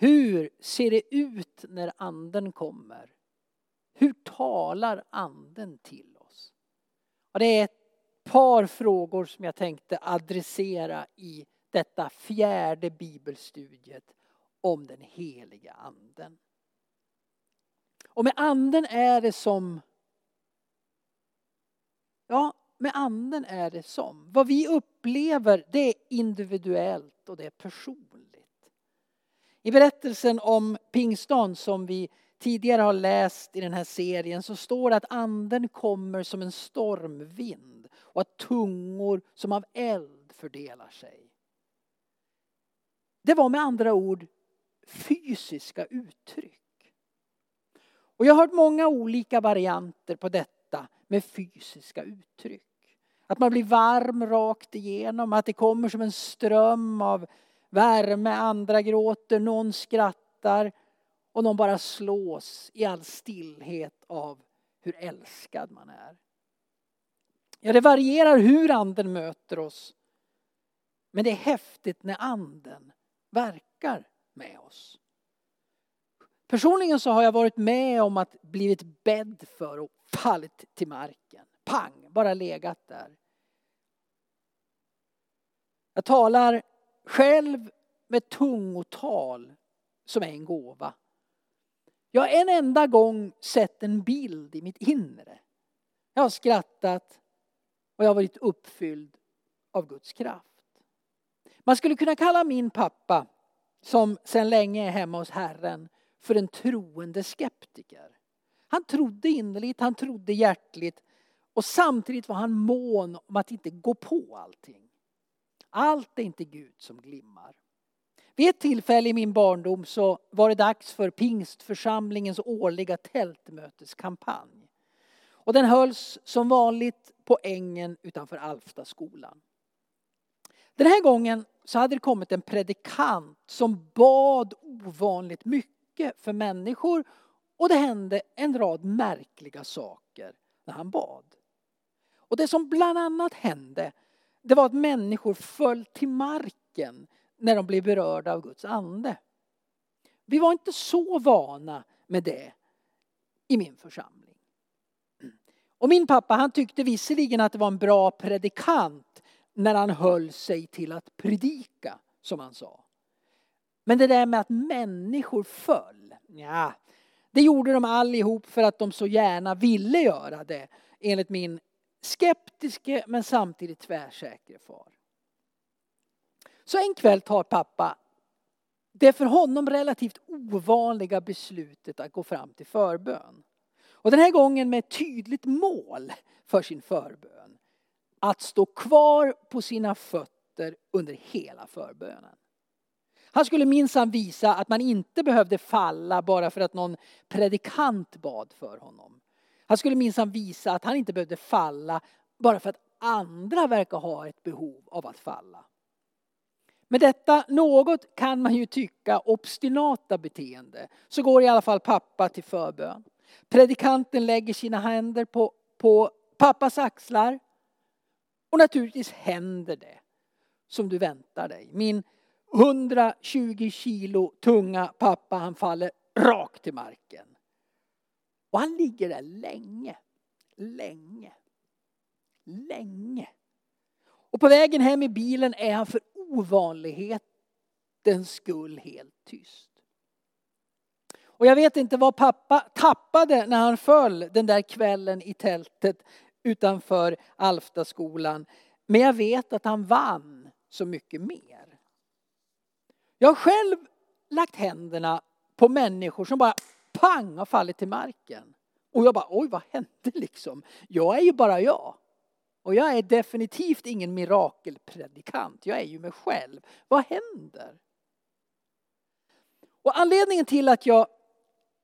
Hur ser det ut när anden kommer? Hur talar anden till oss? Och det är ett par frågor som jag tänkte adressera i detta fjärde bibelstudiet om den heliga anden. Och med anden är det som Ja, med anden är det som. Vad vi upplever det är individuellt och det är personligt. I berättelsen om pingstdagen som vi tidigare har läst i den här serien så står det att anden kommer som en stormvind och att tungor som av eld fördelar sig. Det var med andra ord fysiska uttryck. Och jag har hört många olika varianter på detta med fysiska uttryck. Att man blir varm rakt igenom, att det kommer som en ström av värme, andra gråter, någon skrattar och någon bara slås i all stillhet av hur älskad man är. Ja, det varierar hur anden möter oss. Men det är häftigt när anden verkar med oss. Personligen så har jag varit med om att blivit bädd för och fallit till marken. Pang, bara legat där. Jag talar själv med tungotal som är en gåva. Jag har en enda gång sett en bild i mitt inre. Jag har skrattat och jag har varit uppfylld av Guds kraft. Man skulle kunna kalla min pappa, som sedan länge är hemma hos Herren, för en troende skeptiker. Han trodde innerligt, han trodde hjärtligt och samtidigt var han mån om att inte gå på allting. Allt är inte Gud som glimmar. Vid ett tillfälle i min barndom så var det dags för pingstförsamlingens årliga tältmöteskampanj. Och den hölls som vanligt på ängen utanför Alftaskolan. Den här gången så hade det kommit en predikant som bad ovanligt mycket för människor och det hände en rad märkliga saker när han bad. Och det som bland annat hände det var att människor föll till marken när de blev berörda av Guds ande. Vi var inte så vana med det i min församling. Och min pappa han tyckte visserligen att det var en bra predikant när han höll sig till att predika, som han sa. Men det där med att människor föll, ja, det gjorde de allihop för att de så gärna ville göra det, enligt min skeptiske men samtidigt tvärsäkre far. Så en kväll tar pappa det för honom relativt ovanliga beslutet att gå fram till förbön. Och den här gången med ett tydligt mål för sin förbön. Att stå kvar på sina fötter under hela förbönen. Han skulle minsann visa att man inte behövde falla bara för att någon predikant bad för honom. Han skulle minsann visa att han inte behövde falla bara för att andra verkar ha ett behov av att falla. Med detta något kan man ju tycka obstinata beteende så går i alla fall pappa till förbön. Predikanten lägger sina händer på, på pappas axlar och naturligtvis händer det som du väntar dig. Min 120 kilo tunga pappa han faller rakt till marken. Och han ligger där länge, länge, länge. Och på vägen hem i bilen är han för ovanlighetens skull helt tyst. Och jag vet inte vad pappa tappade när han föll den där kvällen i tältet utanför Alftaskolan. Men jag vet att han vann så mycket mer. Jag har själv lagt händerna på människor som bara pang har fallit till marken. Och jag bara, oj vad hände liksom? Jag är ju bara jag. Och jag är definitivt ingen mirakelpredikant. Jag är ju mig själv. Vad händer? Och anledningen till att jag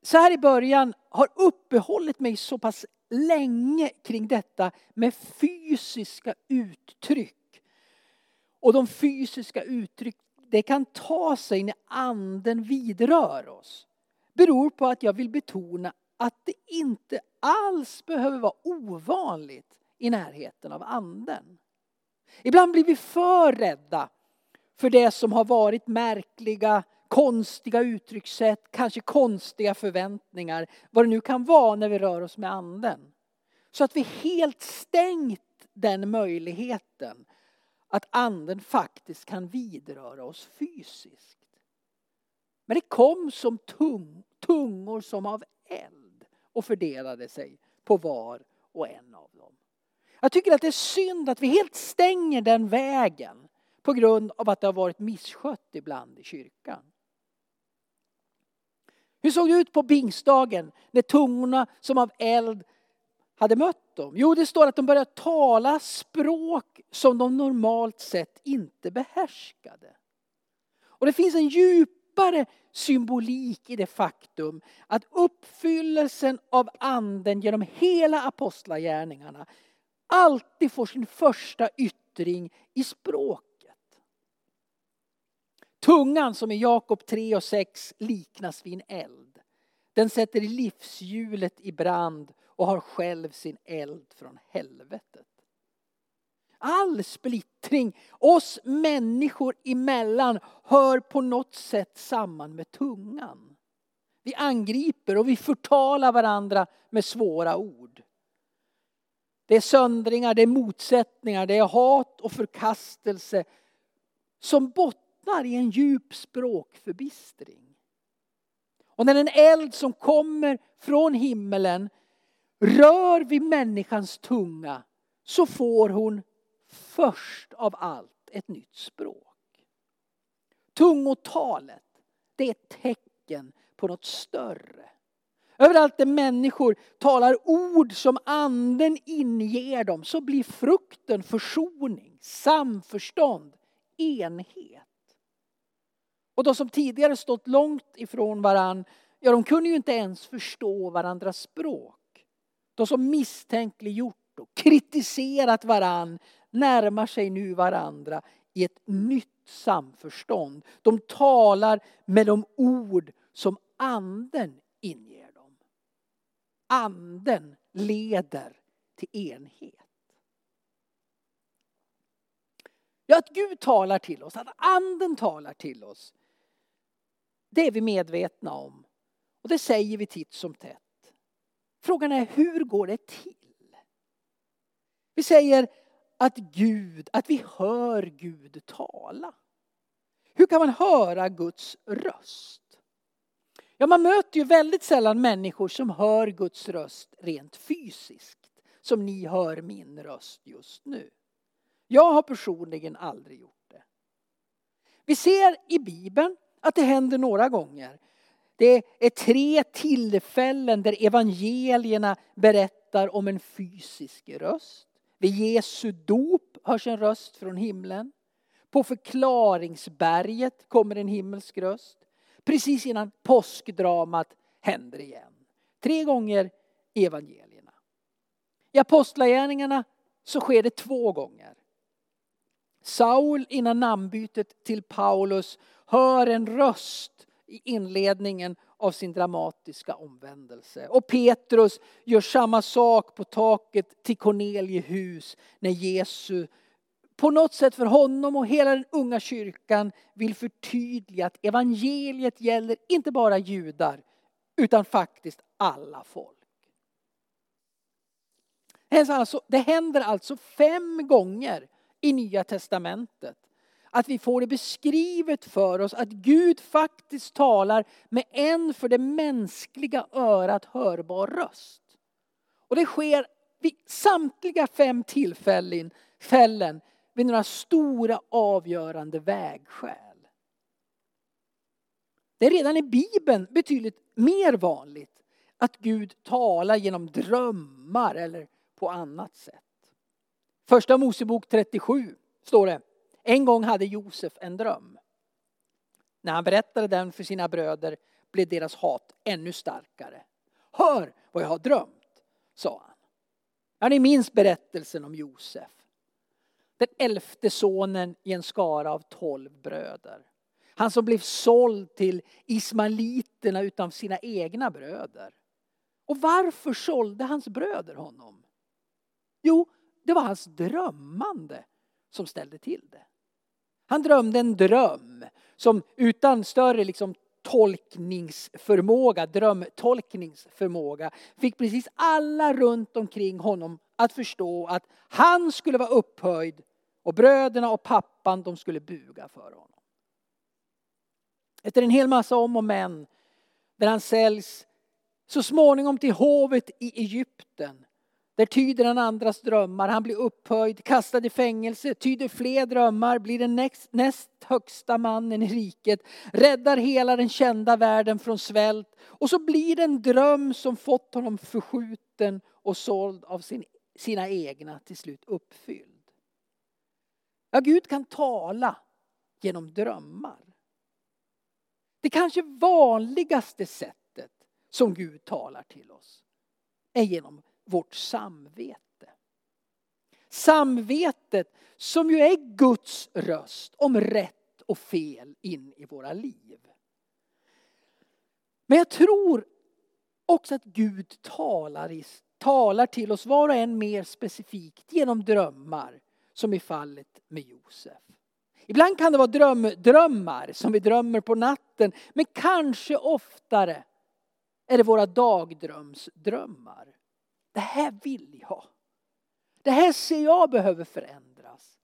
så här i början har uppehållit mig så pass länge kring detta med fysiska uttryck. Och de fysiska uttryck det kan ta sig när anden vidrör oss. Beror på att jag vill betona att det inte alls behöver vara ovanligt i närheten av anden. Ibland blir vi för rädda för det som har varit märkliga, konstiga uttryckssätt, kanske konstiga förväntningar, vad det nu kan vara när vi rör oss med anden. Så att vi helt stängt den möjligheten att anden faktiskt kan vidröra oss fysiskt. Men det kom som tung, tungor som av eld och fördelade sig på var och en av dem. Jag tycker att det är synd att vi helt stänger den vägen på grund av att det har varit misskött ibland i kyrkan. Hur såg det ut på pingstdagen när tungorna som av eld hade mött dem? Jo, det står att de började tala språk som de normalt sett inte behärskade. Och det finns en djup djupare symbolik i det faktum att uppfyllelsen av anden genom hela apostlagärningarna alltid får sin första yttring i språket. Tungan som i Jakob 3 och 6 liknas vid en eld. Den sätter livshjulet i brand och har själv sin eld från helvetet. All splittring oss människor emellan hör på något sätt samman med tungan. Vi angriper och vi förtalar varandra med svåra ord. Det är söndringar, det är motsättningar, det är hat och förkastelse som bottnar i en djup språkförbistring. Och när en eld som kommer från himmelen rör vid människans tunga så får hon först av allt ett nytt språk. Tungotalet, det är ett tecken på något större. Överallt där människor talar ord som anden inger dem så blir frukten försoning, samförstånd, enhet. Och de som tidigare stått långt ifrån varann, ja de kunde ju inte ens förstå varandras språk. De som misstänkliggjort och kritiserat varann närmar sig nu varandra i ett nytt samförstånd. De talar med de ord som anden inger dem. Anden leder till enhet. Ja, att Gud talar till oss, att anden talar till oss. Det är vi medvetna om. Och det säger vi titt som tätt. Frågan är hur går det till? Vi säger att Gud, att vi hör Gud tala. Hur kan man höra Guds röst? Ja, man möter ju väldigt sällan människor som hör Guds röst rent fysiskt. Som ni hör min röst just nu. Jag har personligen aldrig gjort det. Vi ser i Bibeln att det händer några gånger. Det är tre tillfällen där evangelierna berättar om en fysisk röst. Vid Jesu dop hörs en röst från himlen. På förklaringsberget kommer en himmelsk röst. Precis innan påskdramat händer igen. Tre gånger i evangelierna. I apostlagärningarna så sker det två gånger. Saul innan namnbytet till Paulus hör en röst i inledningen av sin dramatiska omvändelse. Och Petrus gör samma sak på taket till Corneliehus när Jesus på något sätt för honom och hela den unga kyrkan vill förtydliga att evangeliet gäller inte bara judar utan faktiskt alla folk. Det händer alltså, alltså fem gånger i Nya Testamentet att vi får det beskrivet för oss att Gud faktiskt talar med en för det mänskliga örat hörbar röst. Och det sker vid samtliga fem tillfällen fällen, vid några stora avgörande vägskäl. Det är redan i Bibeln betydligt mer vanligt att Gud talar genom drömmar eller på annat sätt. Första Mosebok 37 står det en gång hade Josef en dröm. När han berättade den för sina bröder blev deras hat ännu starkare. Hör vad jag har drömt, sa han. Ja, ni minns berättelsen om Josef. Den elfte sonen i en skara av tolv bröder. Han som blev såld till ismaeliterna utan sina egna bröder. Och varför sålde hans bröder honom? Jo, det var hans drömmande som ställde till det. Han drömde en dröm som utan större liksom tolkningsförmåga, drömtolkningsförmåga, fick precis alla runt omkring honom att förstå att han skulle vara upphöjd och bröderna och pappan de skulle buga för honom. Efter en hel massa om och men, där han säljs så småningom till hovet i Egypten. Där tyder han andras drömmar, han blir upphöjd, kastad i fängelse, tyder fler drömmar, blir den näst, näst högsta mannen i riket, räddar hela den kända världen från svält. Och så blir det en dröm som fått honom förskjuten och såld av sin, sina egna till slut uppfylld. Ja, Gud kan tala genom drömmar. Det kanske vanligaste sättet som Gud talar till oss är genom vårt samvete. Samvetet som ju är Guds röst om rätt och fel in i våra liv. Men jag tror också att Gud talar, i, talar till oss var och en mer specifikt genom drömmar som i fallet med Josef. Ibland kan det vara dröm, drömmar som vi drömmer på natten men kanske oftare är det våra dagdrömsdrömmar. Det här vill jag. Det här ser jag behöver förändras.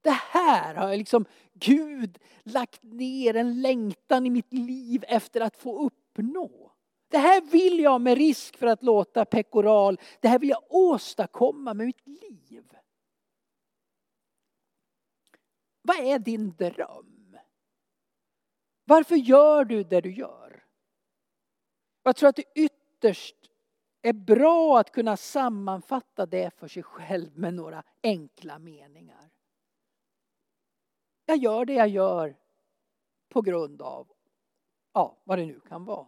Det här har jag liksom Gud lagt ner en längtan i mitt liv efter att få uppnå. Det här vill jag med risk för att låta pekoral. Det här vill jag åstadkomma med mitt liv. Vad är din dröm? Varför gör du det du gör? Jag tror att det ytterst är bra att kunna sammanfatta det för sig själv med några enkla meningar. Jag gör det jag gör på grund av, ja, vad det nu kan vara.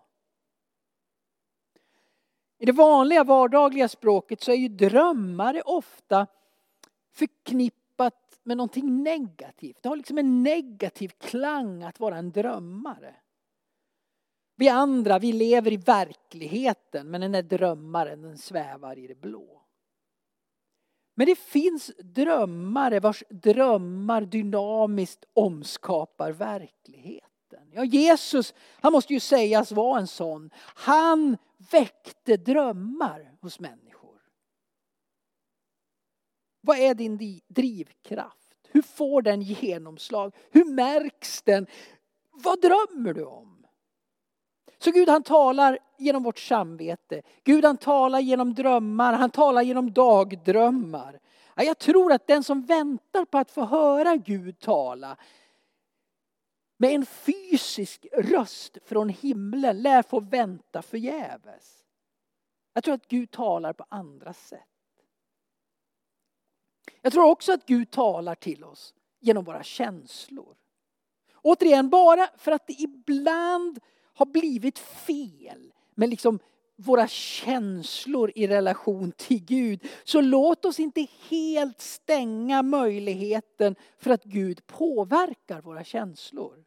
I det vanliga vardagliga språket så är ju drömmare ofta förknippat med någonting negativt. Det har liksom en negativ klang att vara en drömmare. Vi andra, vi lever i verkligheten men den där drömmaren den svävar i det blå. Men det finns drömmare vars drömmar dynamiskt omskapar verkligheten. Ja, Jesus, han måste ju sägas vara en sån. Han väckte drömmar hos människor. Vad är din drivkraft? Hur får den genomslag? Hur märks den? Vad drömmer du om? Så Gud han talar genom vårt samvete. Gud han talar genom drömmar, han talar genom dagdrömmar. Jag tror att den som väntar på att få höra Gud tala med en fysisk röst från himlen lär få vänta förgäves. Jag tror att Gud talar på andra sätt. Jag tror också att Gud talar till oss genom våra känslor. Återigen, bara för att det ibland har blivit fel med liksom våra känslor i relation till Gud. Så låt oss inte helt stänga möjligheten för att Gud påverkar våra känslor.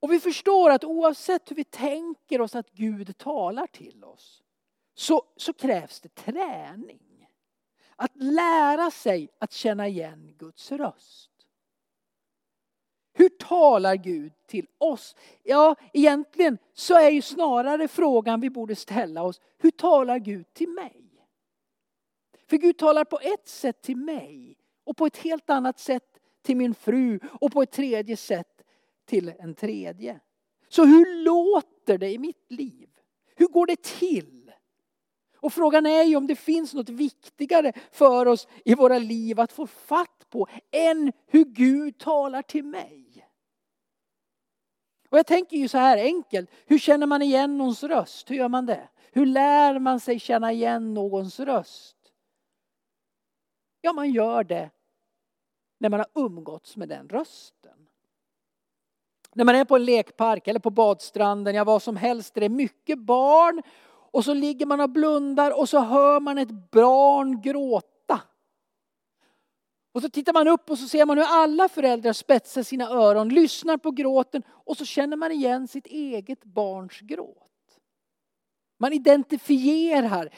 Och vi förstår att oavsett hur vi tänker oss att Gud talar till oss så, så krävs det träning. Att lära sig att känna igen Guds röst. Hur talar Gud till oss? Ja, egentligen så är ju snarare frågan vi borde ställa oss, hur talar Gud till mig? För Gud talar på ett sätt till mig och på ett helt annat sätt till min fru och på ett tredje sätt till en tredje. Så hur låter det i mitt liv? Hur går det till? Och frågan är ju om det finns något viktigare för oss i våra liv att få fatt på än hur Gud talar till mig. Och jag tänker ju så här enkelt, hur känner man igen någons röst? Hur gör man det? Hur lär man sig känna igen någons röst? Ja, man gör det när man har umgåtts med den rösten. När man är på en lekpark eller på badstranden, ja vad som helst, det är mycket barn och så ligger man och blundar och så hör man ett barn gråta. Och så tittar man upp och så ser man hur alla föräldrar spetsar sina öron, lyssnar på gråten och så känner man igen sitt eget barns gråt. Man identifierar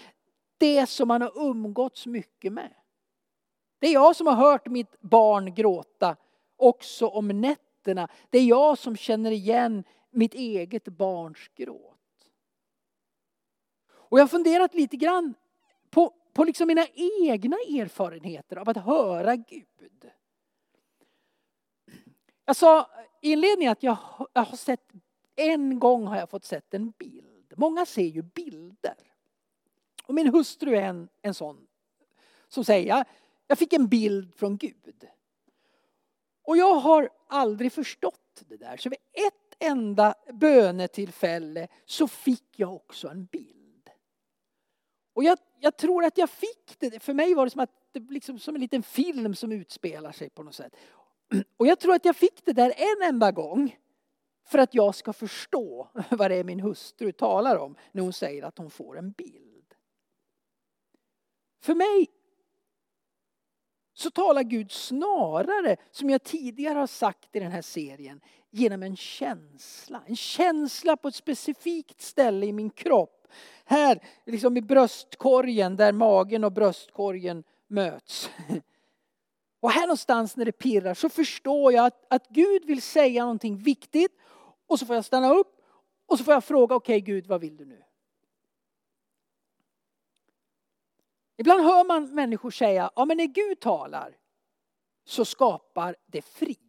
det som man har umgåtts mycket med. Det är jag som har hört mitt barn gråta också om nätterna. Det är jag som känner igen mitt eget barns gråt. Och jag har funderat lite grann på, liksom mina egna erfarenheter av att höra Gud. Jag sa i inledningen att jag, jag har sett, en gång har jag fått sett en bild. Många ser ju bilder. Och min hustru är en, en sån som säger, jag, jag fick en bild från Gud. Och jag har aldrig förstått det där. Så vid ett enda bönetillfälle så fick jag också en bild. Och jag, jag tror att jag fick det, för mig var det som, att det liksom som en liten film som utspelar sig på något sätt. Och jag tror att jag fick det där en enda gång för att jag ska förstå vad det är min hustru talar om när hon säger att hon får en bild. För mig så talar Gud snarare, som jag tidigare har sagt i den här serien, genom en känsla. En känsla på ett specifikt ställe i min kropp. Här, liksom i bröstkorgen, där magen och bröstkorgen möts. Och här någonstans när det pirrar så förstår jag att, att Gud vill säga någonting viktigt. Och så får jag stanna upp och så får jag fråga, okej okay, Gud, vad vill du nu? Ibland hör man människor säga, ja men när Gud talar så skapar det frid.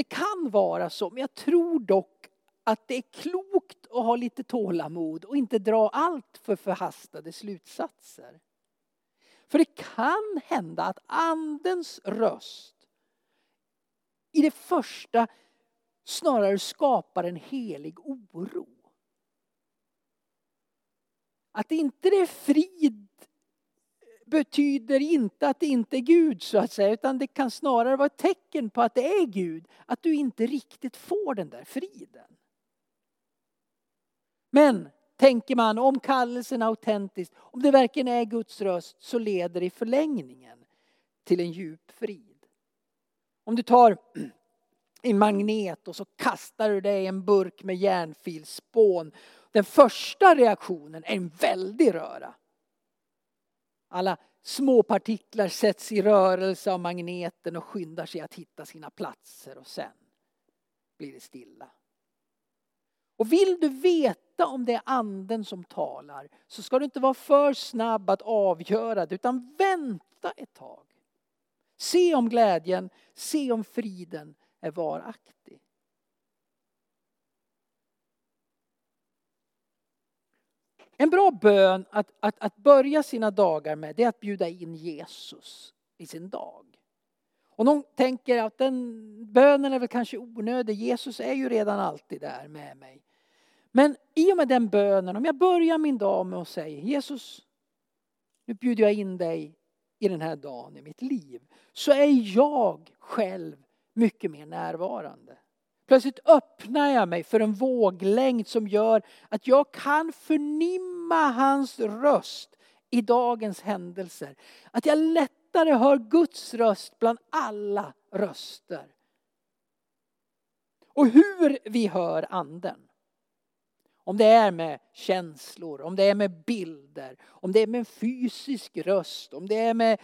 Det kan vara så, men jag tror dock att det är klokt att ha lite tålamod och inte dra allt för förhastade slutsatser. För det kan hända att andens röst i det första snarare skapar en helig oro. Att inte det är frid betyder inte att det inte är Gud så att säga, utan det kan snarare vara ett tecken på att det är Gud, att du inte riktigt får den där friden. Men tänker man om kallelsen är autentisk, om det verkligen är Guds röst så leder det i förlängningen till en djup frid. Om du tar en magnet och så kastar du det i en burk med järnfilspån den första reaktionen är en väldig röra. Alla små partiklar sätts i rörelse av magneten och skyndar sig att hitta sina platser och sen blir det stilla. Och vill du veta om det är anden som talar så ska du inte vara för snabb att avgöra det utan vänta ett tag. Se om glädjen, se om friden är varaktig. En bra bön att, att, att börja sina dagar med det är att bjuda in Jesus i sin dag. Och någon tänker att den bönen är väl kanske onödig. Jesus är ju redan alltid där med mig. Men i och med den bönen, om jag börjar min dag med att säga Jesus, nu bjuder jag in dig i den här dagen i mitt liv. Så är jag själv mycket mer närvarande. Plötsligt öppnar jag mig för en våglängd som gör att jag kan förnimma hans röst i dagens händelser. Att jag lättare hör Guds röst bland alla röster. Och hur vi hör anden. Om det är med känslor, om det är med bilder, om det är med en fysisk röst, om det är med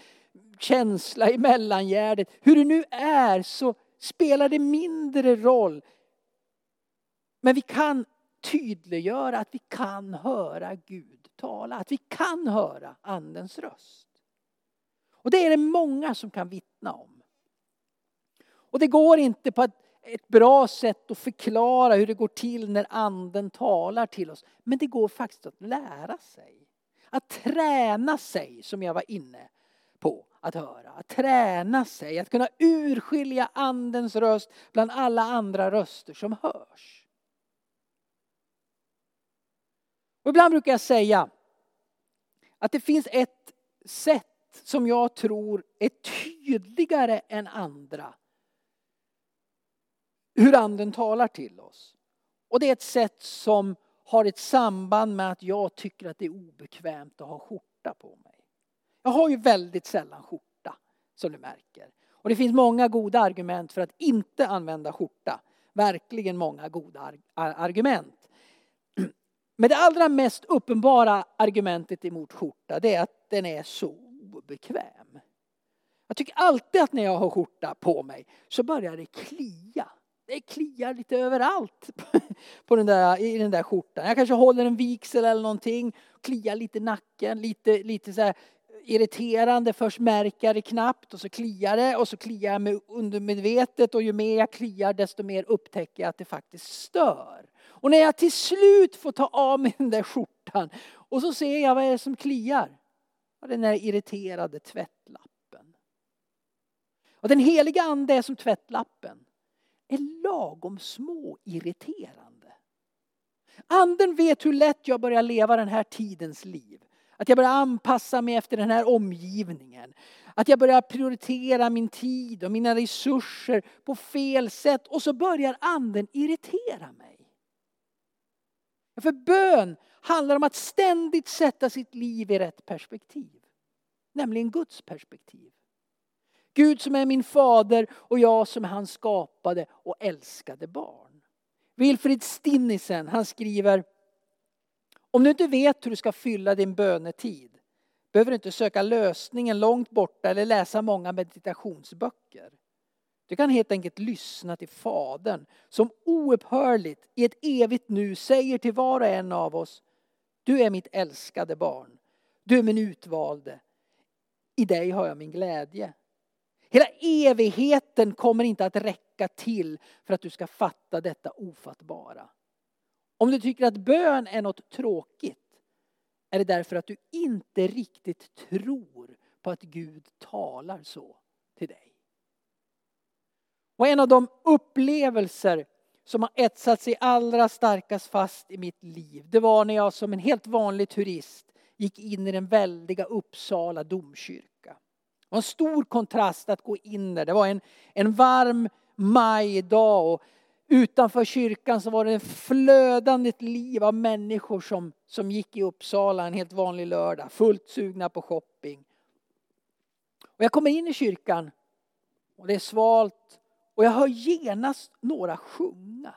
känsla i mellangärdet. Hur det nu är så spelar det mindre roll. Men vi kan tydliggöra att vi kan höra Gud tala, att vi kan höra Andens röst. Och det är det många som kan vittna om. Och det går inte på ett, bra sätt att förklara hur det går till när Anden talar till oss. Men det går faktiskt att lära sig. Att träna sig, som jag var inne på att höra. Att träna sig, att kunna urskilja andens röst bland alla andra röster som hörs. Och ibland brukar jag säga att det finns ett sätt som jag tror är tydligare än andra. Hur anden talar till oss. Och det är ett sätt som har ett samband med att jag tycker att det är obekvämt att ha skjorta på mig. Jag har ju väldigt sällan skjorta, som du märker. Och det finns många goda argument för att inte använda skjorta. Verkligen många goda argument. Men det allra mest uppenbara argumentet emot skjorta det är att den är så obekväm. Jag tycker alltid att när jag har skjorta på mig så börjar det klia. Det kliar lite överallt på den där, i den där skjortan. Jag kanske håller en vigsel eller någonting, kliar lite i nacken, lite, lite så irriterande. Först märker jag det knappt och så kliar det och så kliar jag med undermedvetet och ju mer jag kliar desto mer upptäcker jag att det faktiskt stör. Och när jag till slut får ta av mig den där skjortan och så ser jag vad är det som kliar. Ja, den där irriterade tvättlappen. Och den heliga ande är som tvättlappen. Är lagom små irriterande. Anden vet hur lätt jag börjar leva den här tidens liv. Att jag börjar anpassa mig efter den här omgivningen. Att jag börjar prioritera min tid och mina resurser på fel sätt och så börjar anden irritera mig. För bön handlar om att ständigt sätta sitt liv i rätt perspektiv. Nämligen Guds perspektiv. Gud som är min fader och jag som är hans skapade och älskade barn. Wilfrid Stinnisen han skriver om du inte vet hur du ska fylla din bönetid behöver du inte söka lösningen långt borta eller läsa många meditationsböcker. Du kan helt enkelt lyssna till Fadern som oupphörligt i ett evigt nu säger till var och en av oss Du är mitt älskade barn. Du är min utvalde. I dig har jag min glädje. Hela evigheten kommer inte att räcka till för att du ska fatta detta ofattbara. Om du tycker att bön är något tråkigt är det därför att du inte riktigt tror på att Gud talar så till dig. Och en av de upplevelser som har etsat sig allra starkast fast i mitt liv, det var när jag som en helt vanlig turist gick in i den väldiga Uppsala domkyrka. Det var en stor kontrast att gå in där. Det var en, en varm majdag och utanför kyrkan så var det en flödande liv av människor som, som gick i Uppsala en helt vanlig lördag, fullt sugna på shopping. Och jag kommer in i kyrkan och det är svalt och jag hör genast några sjunga.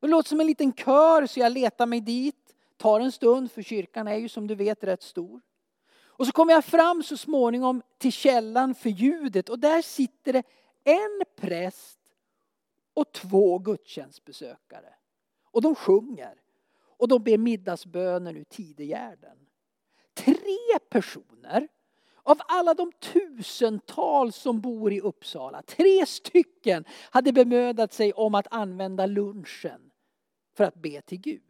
Och det låter som en liten kör så jag letar mig dit. Tar en stund för kyrkan är ju som du vet rätt stor. Och så kommer jag fram så småningom till källan för ljudet och där sitter det en präst och två gudstjänstbesökare. Och de sjunger och de ber middagsböner ur tidegärden. Tre personer av alla de tusentals som bor i Uppsala, tre stycken hade bemödat sig om att använda lunchen för att be till Gud.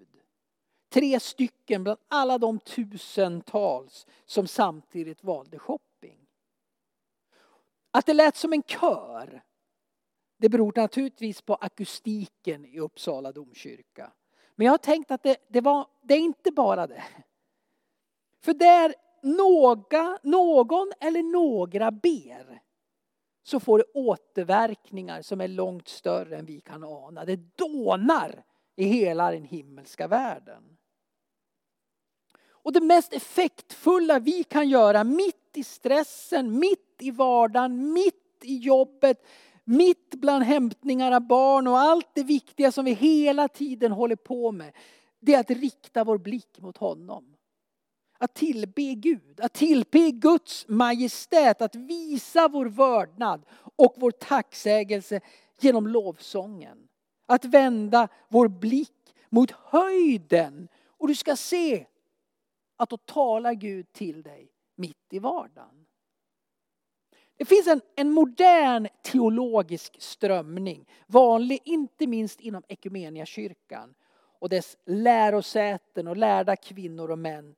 Tre stycken bland alla de tusentals som samtidigt valde shopping. Att det lät som en kör, det beror naturligtvis på akustiken i Uppsala domkyrka. Men jag har tänkt att det, det, var, det är inte bara det. För där några, någon eller några ber så får det återverkningar som är långt större än vi kan ana. Det dånar i hela den himmelska världen. Och det mest effektfulla vi kan göra mitt i stressen, mitt i vardagen, mitt i jobbet, mitt bland hämtningar av barn och allt det viktiga som vi hela tiden håller på med. Det är att rikta vår blick mot honom. Att tillbe Gud, att tillbe Guds majestät, att visa vår vördnad och vår tacksägelse genom lovsången. Att vända vår blick mot höjden och du ska se att då talar Gud till dig mitt i vardagen. Det finns en, en modern teologisk strömning, vanlig inte minst inom kyrkan och dess lärosäten och lärda kvinnor och män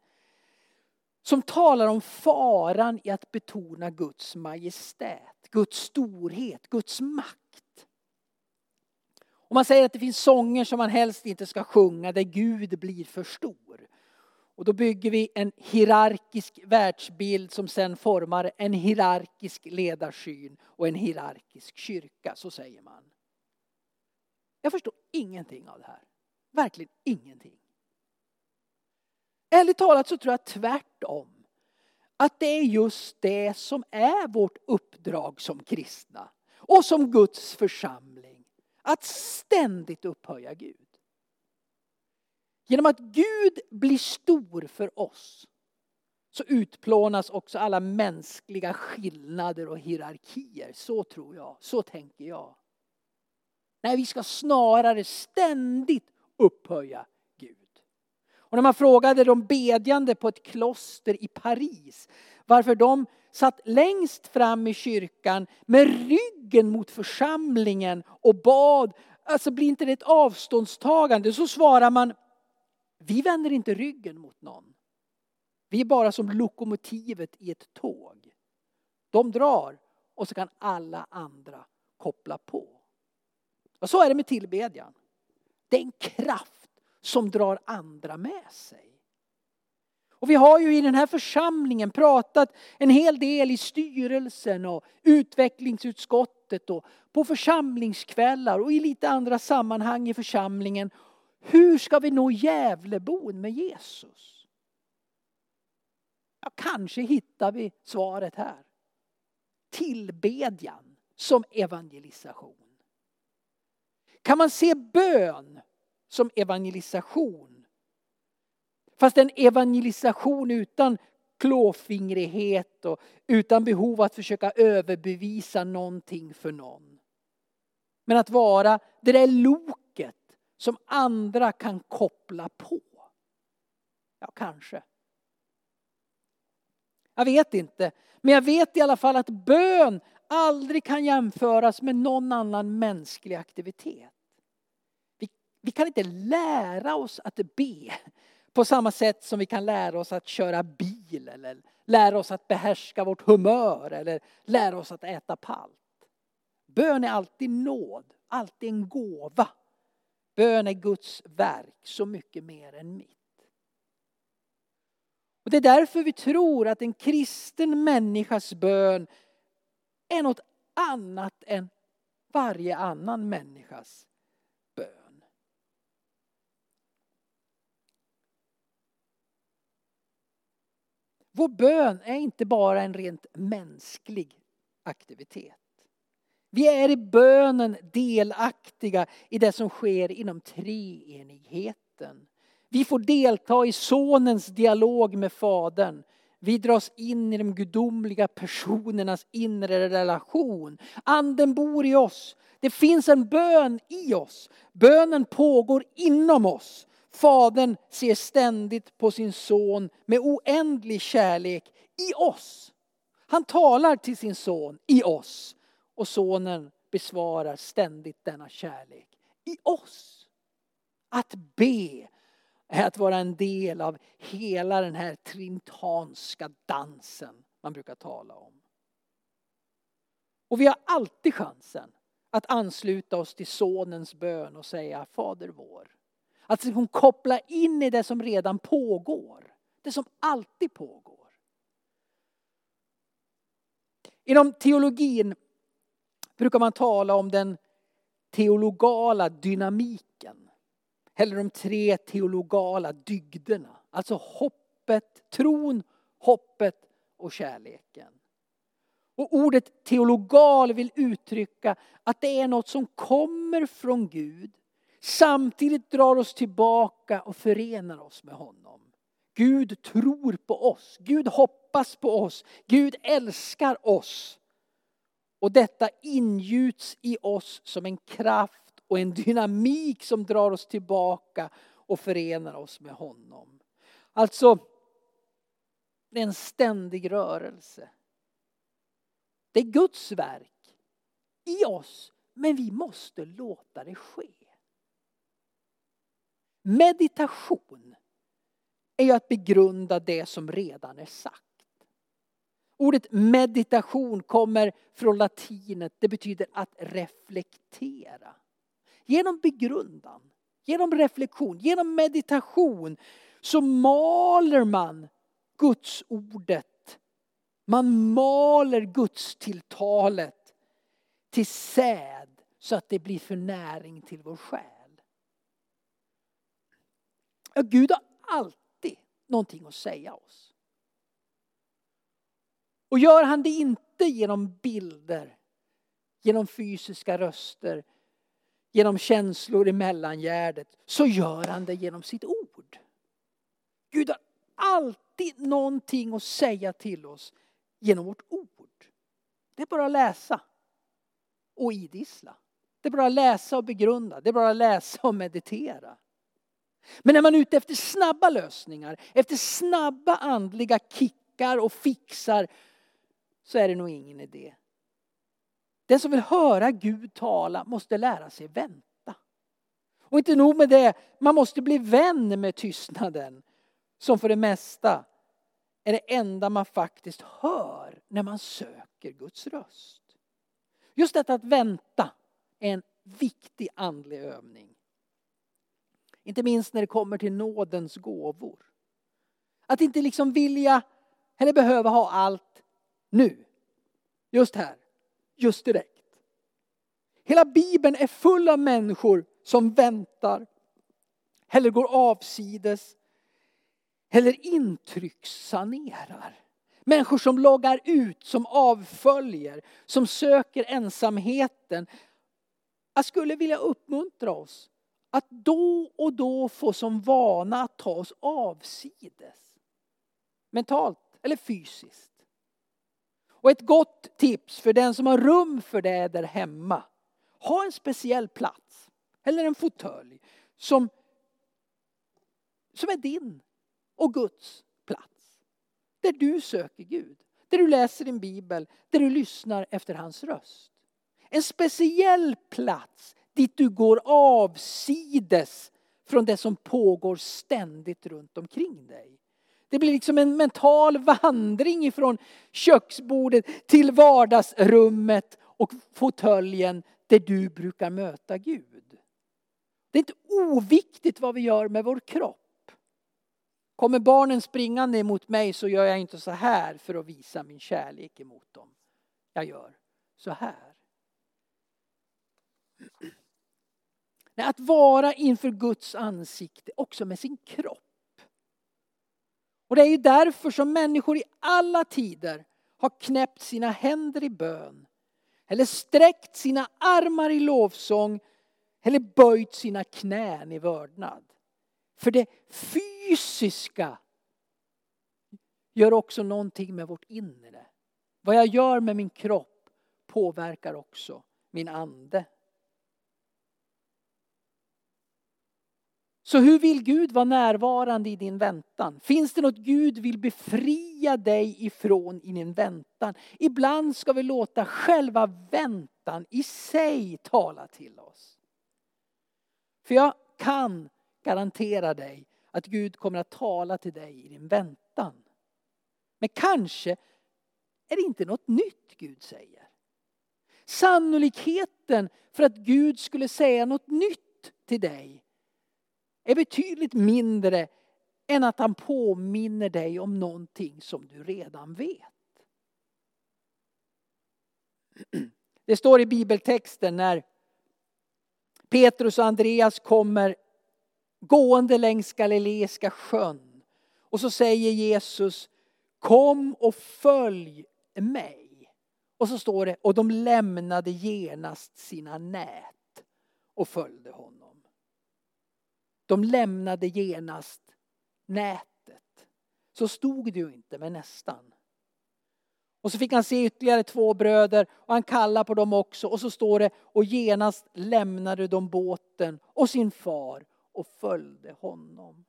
som talar om faran i att betona Guds majestät, Guds storhet, Guds makt. Och man säger att det finns sånger som man helst inte ska sjunga där Gud blir för stor. Och då bygger vi en hierarkisk världsbild som sen formar en hierarkisk ledarsyn och en hierarkisk kyrka, så säger man. Jag förstår ingenting av det här. Verkligen ingenting. Ärligt talat så tror jag tvärtom. Att det är just det som är vårt uppdrag som kristna och som Guds församling. Att ständigt upphöja Gud. Genom att Gud blir stor för oss så utplånas också alla mänskliga skillnader och hierarkier. Så tror jag, så tänker jag. Nej, vi ska snarare ständigt upphöja Gud. Och när man frågade de bedjande på ett kloster i Paris varför de satt längst fram i kyrkan med ryggen mot församlingen och bad, alltså blir inte det ett avståndstagande? Så svarar man, vi vänder inte ryggen mot någon. Vi är bara som lokomotivet i ett tåg. De drar och så kan alla andra koppla på. Och så är det med tillbedjan. Det är en kraft som drar andra med sig. Och vi har ju i den här församlingen pratat en hel del i styrelsen och utvecklingsutskottet och på församlingskvällar och i lite andra sammanhang i församlingen. Hur ska vi nå Gävlebon med Jesus? Ja, kanske hittar vi svaret här. Tillbedjan som evangelisation. Kan man se bön som evangelisation? Fast en evangelisation utan klåfingrighet och utan behov att försöka överbevisa någonting för någon. Men att vara det där loket som andra kan koppla på. Ja, kanske. Jag vet inte. Men jag vet i alla fall att bön aldrig kan jämföras med någon annan mänsklig aktivitet. Vi, vi kan inte lära oss att be på samma sätt som vi kan lära oss att köra bil eller lära oss att behärska vårt humör eller lära oss att äta palt. Bön är alltid nåd, alltid en gåva. Bön är Guds verk så mycket mer än mitt. Och det är därför vi tror att en kristen människas bön är något annat än varje annan människas bön. Vår bön är inte bara en rent mänsklig aktivitet. Vi är i bönen delaktiga i det som sker inom treenigheten. Vi får delta i sonens dialog med fadern. Vi dras in i de gudomliga personernas inre relation. Anden bor i oss. Det finns en bön i oss. Bönen pågår inom oss. Fadern ser ständigt på sin son med oändlig kärlek i oss. Han talar till sin son i oss och sonen besvarar ständigt denna kärlek i oss. Att be är att vara en del av hela den här trintanska dansen man brukar tala om. Och vi har alltid chansen att ansluta oss till sonens bön och säga Fader vår. Att liksom koppla in i det som redan pågår. Det som alltid pågår. Inom teologin brukar man tala om den teologala dynamiken. Eller de tre teologala dygderna. Alltså hoppet, tron, hoppet och kärleken. Och ordet teologal vill uttrycka att det är något som kommer från Gud samtidigt drar oss tillbaka och förenar oss med honom. Gud tror på oss, Gud hoppas på oss, Gud älskar oss. Och detta ingjuts i oss som en kraft och en dynamik som drar oss tillbaka och förenar oss med honom. Alltså, det är en ständig rörelse. Det är Guds verk i oss, men vi måste låta det ske. Meditation är ju att begrunda det som redan är sagt. Ordet meditation kommer från latinet. Det betyder att reflektera. Genom begrundan, genom reflektion, genom meditation så maler man Guds ordet. Man maler Guds tilltalet till säd så att det blir för näring till vår själ. Ja, Gud har alltid någonting att säga oss. Och gör han det inte genom bilder, genom fysiska röster, genom känslor i mellangärdet, så gör han det genom sitt ord. Gud har alltid någonting att säga till oss genom vårt ord. Det är bara att läsa och idissla. Det är bara att läsa och begrunda. Det är bara att läsa och meditera. Men när man är ute efter snabba lösningar, efter snabba andliga kickar och fixar, så är det nog ingen idé. Den som vill höra Gud tala måste lära sig vänta. Och inte nog med det, man måste bli vän med tystnaden. Som för det mesta är det enda man faktiskt hör när man söker Guds röst. Just detta att vänta är en viktig andlig övning. Inte minst när det kommer till nådens gåvor. Att inte liksom vilja eller behöva ha allt nu. Just här. Just direkt. Hela bibeln är full av människor som väntar. Eller går avsides. Eller intryckssanerar. Människor som loggar ut, som avföljer, som söker ensamheten. Jag skulle vilja uppmuntra oss att då och då få som vana att ta oss avsides. Mentalt eller fysiskt. Och ett gott tips för den som har rum för det där hemma. Ha en speciell plats eller en fåtölj som, som är din och Guds plats. Där du söker Gud, där du läser din bibel, där du lyssnar efter hans röst. En speciell plats dit du går avsides från det som pågår ständigt runt omkring dig. Det blir liksom en mental vandring ifrån köksbordet till vardagsrummet och fåtöljen där du brukar möta Gud. Det är inte oviktigt vad vi gör med vår kropp. Kommer barnen springande emot mig så gör jag inte så här för att visa min kärlek emot dem. Jag gör så här. Att vara inför Guds ansikte också med sin kropp. Och det är ju därför som människor i alla tider har knäppt sina händer i bön. Eller sträckt sina armar i lovsång. Eller böjt sina knän i vördnad. För det fysiska gör också någonting med vårt inre. Vad jag gör med min kropp påverkar också min ande. Så hur vill Gud vara närvarande i din väntan? Finns det något Gud vill befria dig ifrån i din väntan? Ibland ska vi låta själva väntan i sig tala till oss. För jag kan garantera dig att Gud kommer att tala till dig i din väntan. Men kanske är det inte något nytt Gud säger. Sannolikheten för att Gud skulle säga något nytt till dig är betydligt mindre än att han påminner dig om någonting som du redan vet. Det står i bibeltexten när Petrus och Andreas kommer gående längs Galileiska sjön. Och så säger Jesus Kom och följ mig. Och så står det, och de lämnade genast sina nät och följde honom. De lämnade genast nätet. Så stod det ju inte, men nästan. Och så fick han se ytterligare två bröder och han kallade på dem också. Och så står det, och genast lämnade de båten och sin far och följde honom.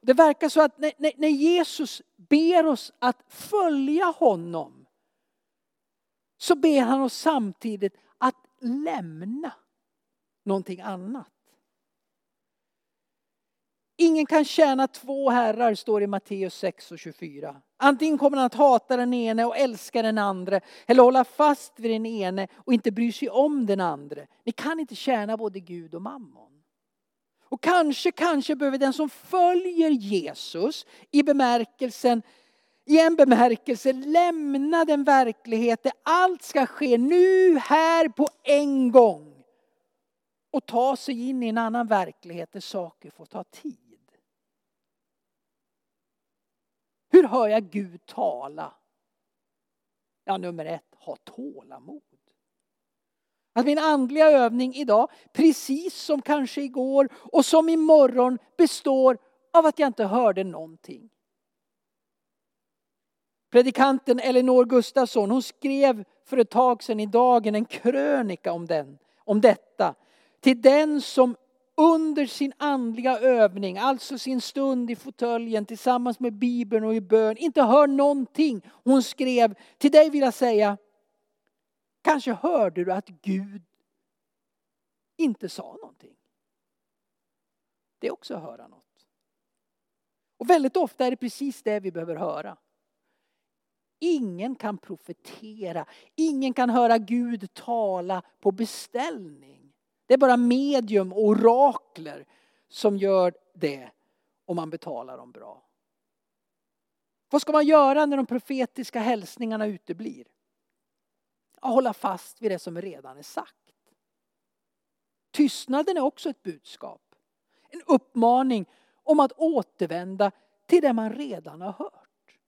Det verkar så att när, Jesus ber oss att följa honom så ber han oss samtidigt att lämna någonting annat. Ingen kan tjäna två herrar, står det i Matteus 6 och 24. Antingen kommer han att hata den ene och älska den andra, eller hålla fast vid den ene och inte bry sig om den andra. Ni kan inte tjäna både Gud och mammon. Och kanske, kanske behöver den som följer Jesus i bemärkelsen i en bemärkelse lämna den verklighet där allt ska ske nu, här, på en gång. Och ta sig in i en annan verklighet där saker får ta tid. Hur hör jag Gud tala? Ja, nummer ett, ha tålamod. Att min andliga övning idag, precis som kanske igår och som imorgon, består av att jag inte hörde någonting. Predikanten Elinor Gustafsson hon skrev för ett tag sedan i Dagen en krönika om, den, om detta. Till den som under sin andliga övning, alltså sin stund i fåtöljen tillsammans med Bibeln och i bön, inte hör någonting. Hon skrev, till dig vill jag säga, kanske hörde du att Gud inte sa någonting. Det är också att höra något. Och väldigt ofta är det precis det vi behöver höra. Ingen kan profetera, ingen kan höra Gud tala på beställning. Det är bara medium och orakler som gör det om man betalar dem bra. Vad ska man göra när de profetiska hälsningarna uteblir? Att hålla fast vid det som redan är sagt. Tystnaden är också ett budskap. En uppmaning om att återvända till det man redan har hört.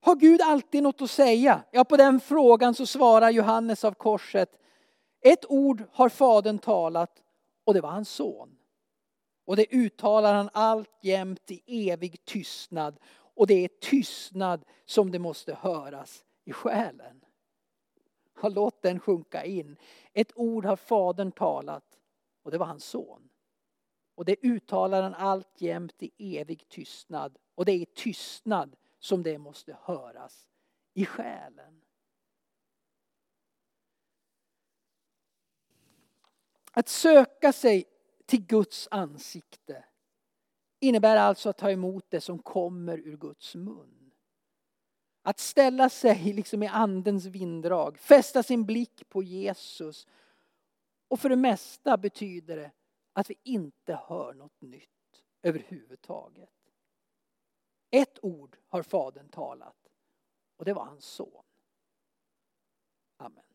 Har Gud alltid något att säga? Ja, på den frågan så svarar Johannes av korset. Ett ord har Fadern talat och det var hans son. Och det uttalar han alltjämt i evig tystnad. Och det är tystnad som det måste höras i själen. Låt den sjunka in. Ett ord har Fadern talat och det var hans son. Och det uttalar han alltjämt i evig tystnad. Och det är i tystnad som det måste höras i själen. Att söka sig till Guds ansikte innebär alltså att ta emot det som kommer ur Guds mun. Att ställa sig liksom i andens vinddrag, fästa sin blick på Jesus. Och för det mesta betyder det att vi inte hör något nytt överhuvudtaget. Ett ord har Fadern talat och det var hans son. Amen.